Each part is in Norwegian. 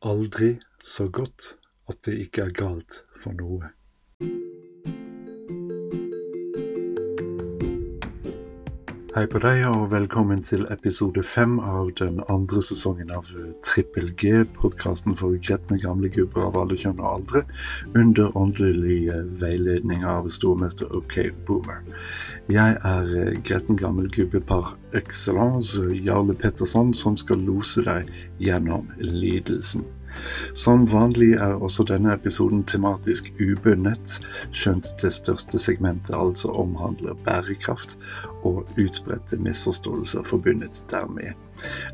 Aldri så godt at det ikke er galt for noe. Hei på deg, og velkommen til episode fem av den andre sesongen av Trippel G, podkasten for gretne gamle gubber av alle kjønn og aldre, under åndelig veiledning av stormester OK Boomer. Jeg er gretten gammel gubbe par excellence, Jarle Petterson, som skal lose deg gjennom lidelsen. Som vanlig er også denne episoden tematisk ubundet, skjønt det største segmentet altså omhandler bærekraft og utbredte misforståelser forbundet dermed,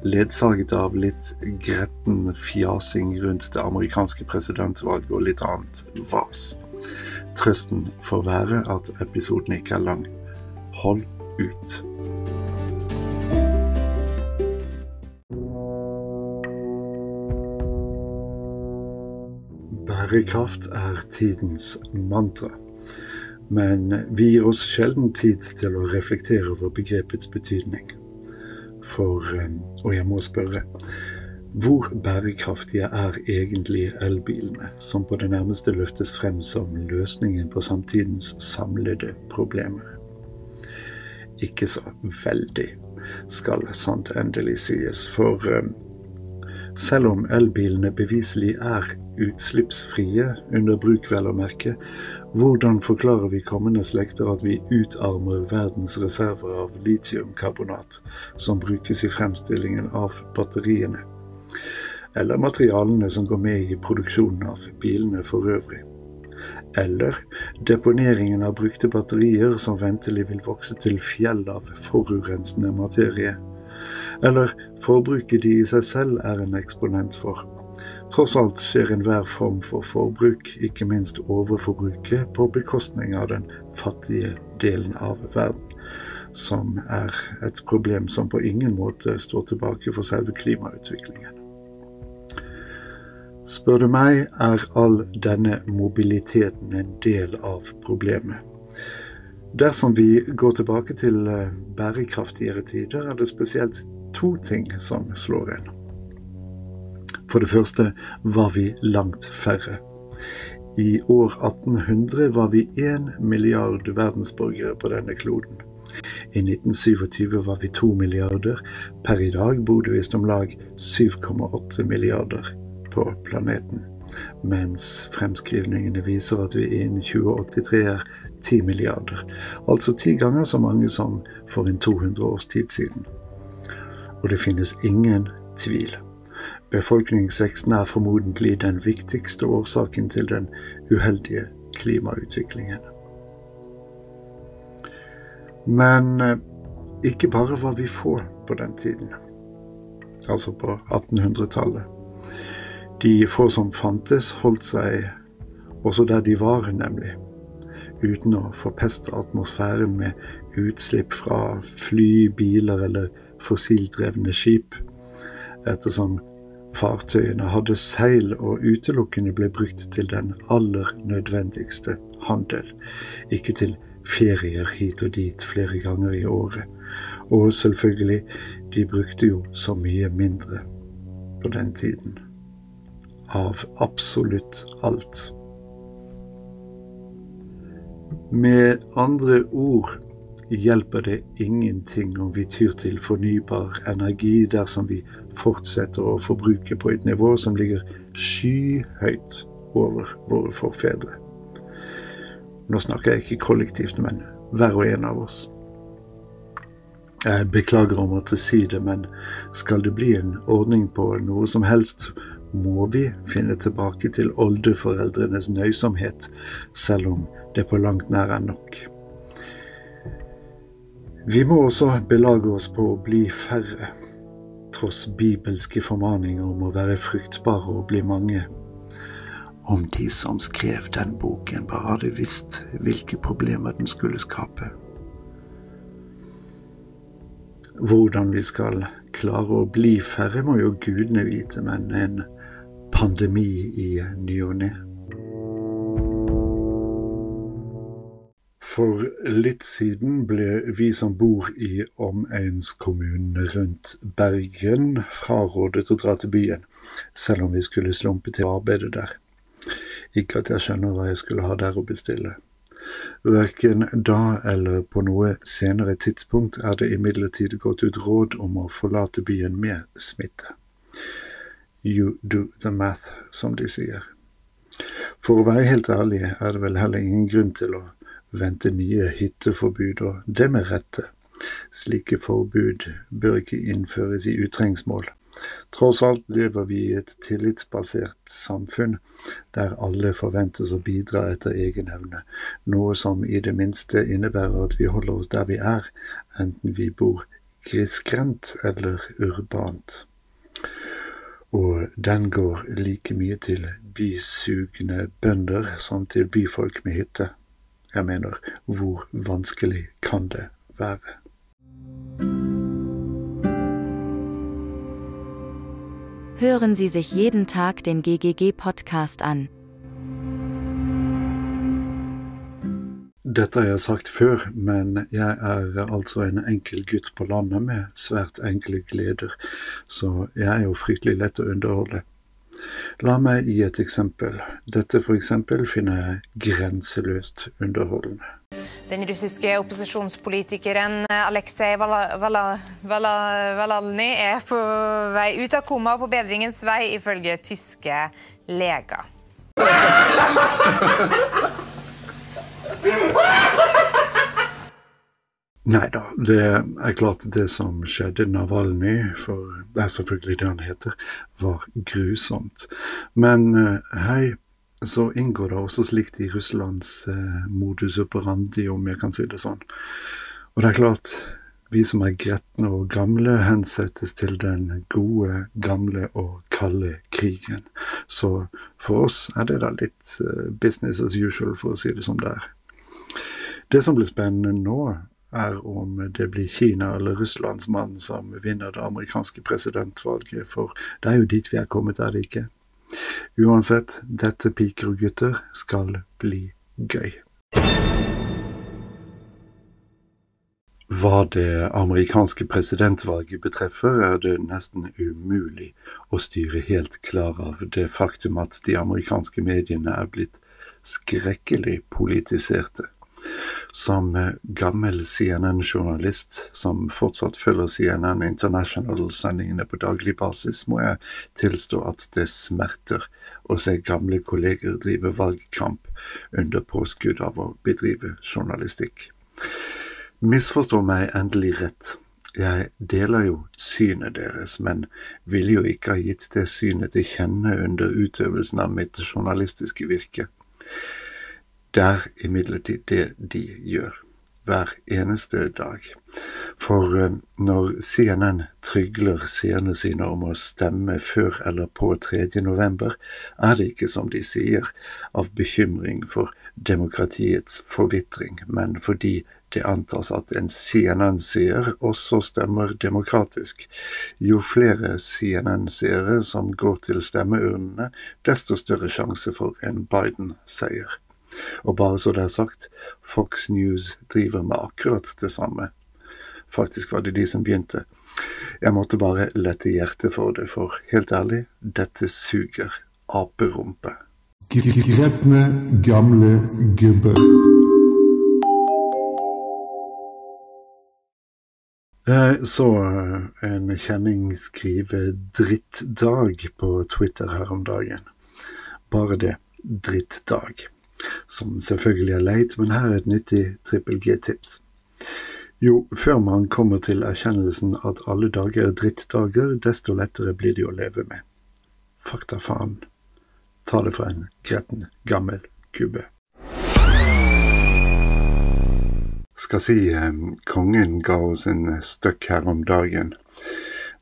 ledsaget av litt gretten fjasing rundt det amerikanske presidentvalget og litt annet vas. Trøsten får være at episoden ikke er lang. Hold ut. Bærekraft er tidens mantra, men vi gir oss sjelden tid til å reflektere over begrepets betydning. For, eh, og jeg må spørre, hvor bærekraftige er egentlig elbilene, som på det nærmeste løftes frem som løsningen på samtidens samlede problemer? Ikke så veldig, skal sant endelig sies, for eh, selv om elbilene beviselig er utslippsfrie, under bruk vel å merke, hvordan forklarer vi kommende slekter at vi utarmer verdens reserver av litiumkarbonat som brukes i fremstillingen av batteriene? Eller materialene som går med i produksjonen av bilene for øvrig? Eller deponeringen av brukte batterier som ventelig vil vokse til fjell av forurensende materie? Eller forbruket de i seg selv er en eksponent for? Tross alt skjer enhver form for forbruk, ikke minst overforbruket, på bekostning av den fattige delen av verden, som er et problem som på ingen måte står tilbake for selve klimautviklingen. Spør du meg, er all denne mobiliteten en del av problemet. Dersom vi går tilbake til eh, bærekraftigere tider, er det spesielt to ting som slår inn. For det første var vi langt færre. I år 1800 var vi én milliard verdensborgere på denne kloden. I 1927 var vi to milliarder. Per i dag bor det visst om lag 7,8 milliarder på planeten. Mens fremskrivningene viser at vi innen 2083 er 10 milliarder. Altså ti ganger så mange som for en 200 års tid siden. Og det finnes ingen tvil. Befolkningsveksten er formodentlig den viktigste årsaken til den uheldige klimautviklingen. Men eh, ikke bare var vi få på den tiden, altså på 1800-tallet. De få som fantes, holdt seg også der de var, nemlig, uten å forpeste atmosfæren med utslipp fra fly, biler eller fossildrevne skip, ettersom Fartøyene hadde seil og utelukkende ble brukt til den aller nødvendigste handel, ikke til ferier hit og dit flere ganger i året. Og selvfølgelig, de brukte jo så mye mindre på den tiden. Av absolutt alt. Med andre ord hjelper det ingenting om vi tyr til fornybar energi dersom vi fortsetter å forbruke på et nivå som ligger skyhøyt over våre forfedre. Nå snakker jeg ikke kollektivt, men hver og en av oss. Jeg beklager å måtte si det, men skal det bli en ordning på noe som helst, må vi finne tilbake til oldeforeldrenes nøysomhet, selv om det på langt nær er nok. Vi må også belage oss på å bli færre, tross bibelske formaninger om å være fruktbare og bli mange. Om de som skrev den boken, bare hadde visst hvilke problemer den skulle skape. Hvordan vi skal klare å bli færre, må jo gudene vite, men en pandemi i ny og ne For litt siden ble vi som bor i omegnskommunene rundt Bergen frarådet å dra til byen, selv om vi skulle slumpe til å arbeide der. Ikke at jeg skjønner hva jeg skulle ha der å bestille. Verken da eller på noe senere tidspunkt er det imidlertid gått ut råd om å forlate byen med smitte. You do the math, som de sier. For å være helt ærlig er det vel heller ingen grunn til å vente nye hytteforbud, og det med rette. Slike forbud bør ikke innføres i utrengsmål. Tross alt lever vi i et tillitsbasert samfunn der alle forventes å bidra etter egen evne, noe som i det minste innebærer at vi holder oss der vi er, enten vi bor grisgrendt eller urbant og den går like mye til bysugne bønder som til byfolk med hytte. Jeg mener, hvor vanskelig kan det være? Hören Sie sich jeden Tag den GGG-Podcast an. Dette har jeg sagt før, men jeg er altså en enkel gutt på landet med svært enkle gleder, så jeg er jo fryktelig lett å underholde. La meg gi et eksempel. Dette for eksempel finner jeg grenseløst underholdende. Den russiske opposisjonspolitikeren Aleksej Valalny er på vei ut av koma og på bedringens vei, ifølge tyske leger. Nei da, det er klart det som skjedde Navalny, for det er selvfølgelig det han heter, var grusomt. Men eh, hei, så inngår det også slikt i Russlands eh, modus operandi, om jeg kan si det sånn. Og det er klart, vi som er gretne og gamle, hensettes til den gode, gamle og kalde krigen. Så for oss er det da litt eh, business as usual, for å si det som det er. Det som blir spennende nå, er om det blir Kina eller Russlands mann som vinner det amerikanske presidentvalget, for det er jo dit vi er kommet, er det ikke? Uansett, dette piker og gutter skal bli gøy. Hva det amerikanske presidentvalget betreffer, er det nesten umulig å styre helt klar av det faktum at de amerikanske mediene er blitt skrekkelig politiserte. Som gammel CNN-journalist som fortsatt følger CNN International-sendingene på daglig basis, må jeg tilstå at det smerter å se gamle kolleger drive valgkamp under påskudd av å bedrive journalistikk. Misforstå meg endelig rett. Jeg deler jo synet deres, men ville jo ikke ha gitt det synet til kjenne under utøvelsen av mitt journalistiske virke. Det er imidlertid det de gjør hver eneste dag. For eh, når CNN trygler seerne sine om å stemme før eller på 3. november, er det ikke som de sier, av bekymring for demokratiets forvitring, men fordi det antas at en CNN-seer også stemmer demokratisk. Jo flere CNN-seere som går til stemmeurnene, desto større sjanse for en Biden-seier. Og bare så det er sagt, Fox News driver med akkurat det samme. Faktisk var det de som begynte. Jeg måtte bare lette hjertet for det, for helt ærlig, dette suger aperumpe. Gretne gamle gubber. Så en kjenning skrive 'drittdag' på Twitter her om dagen. Bare det. Drittdag som selvfølgelig er leit, men her er et nyttig trippel G-tips. Jo, før man kommer til erkjennelsen at alle dager er drittdager, desto lettere blir de å leve med. Fakta faen. Ta det fra en gretten, gammel gubbe. Skal si eh, kongen ga oss en støkk her om dagen.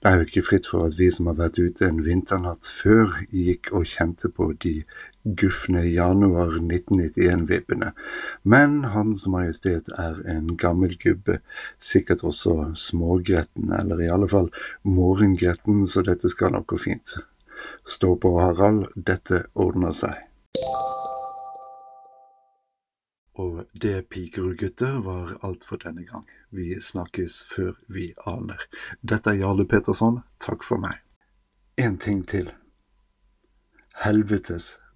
Det er jo ikke fritt for at vi som har vært ute en vinternatt før, gikk og kjente på de gufne januar 1991-vibbene. Men Hans Majestet er en gammel gubbe, sikkert også smågretten, eller i alle fall morgengretten, så dette skal nok gå fint. Stå på, Harald, dette ordner seg. Og det, piker og gutter, var alt for denne gang. Vi snakkes før vi aner. Dette er Jarle Petersson. Takk for meg. En ting til. Helvetes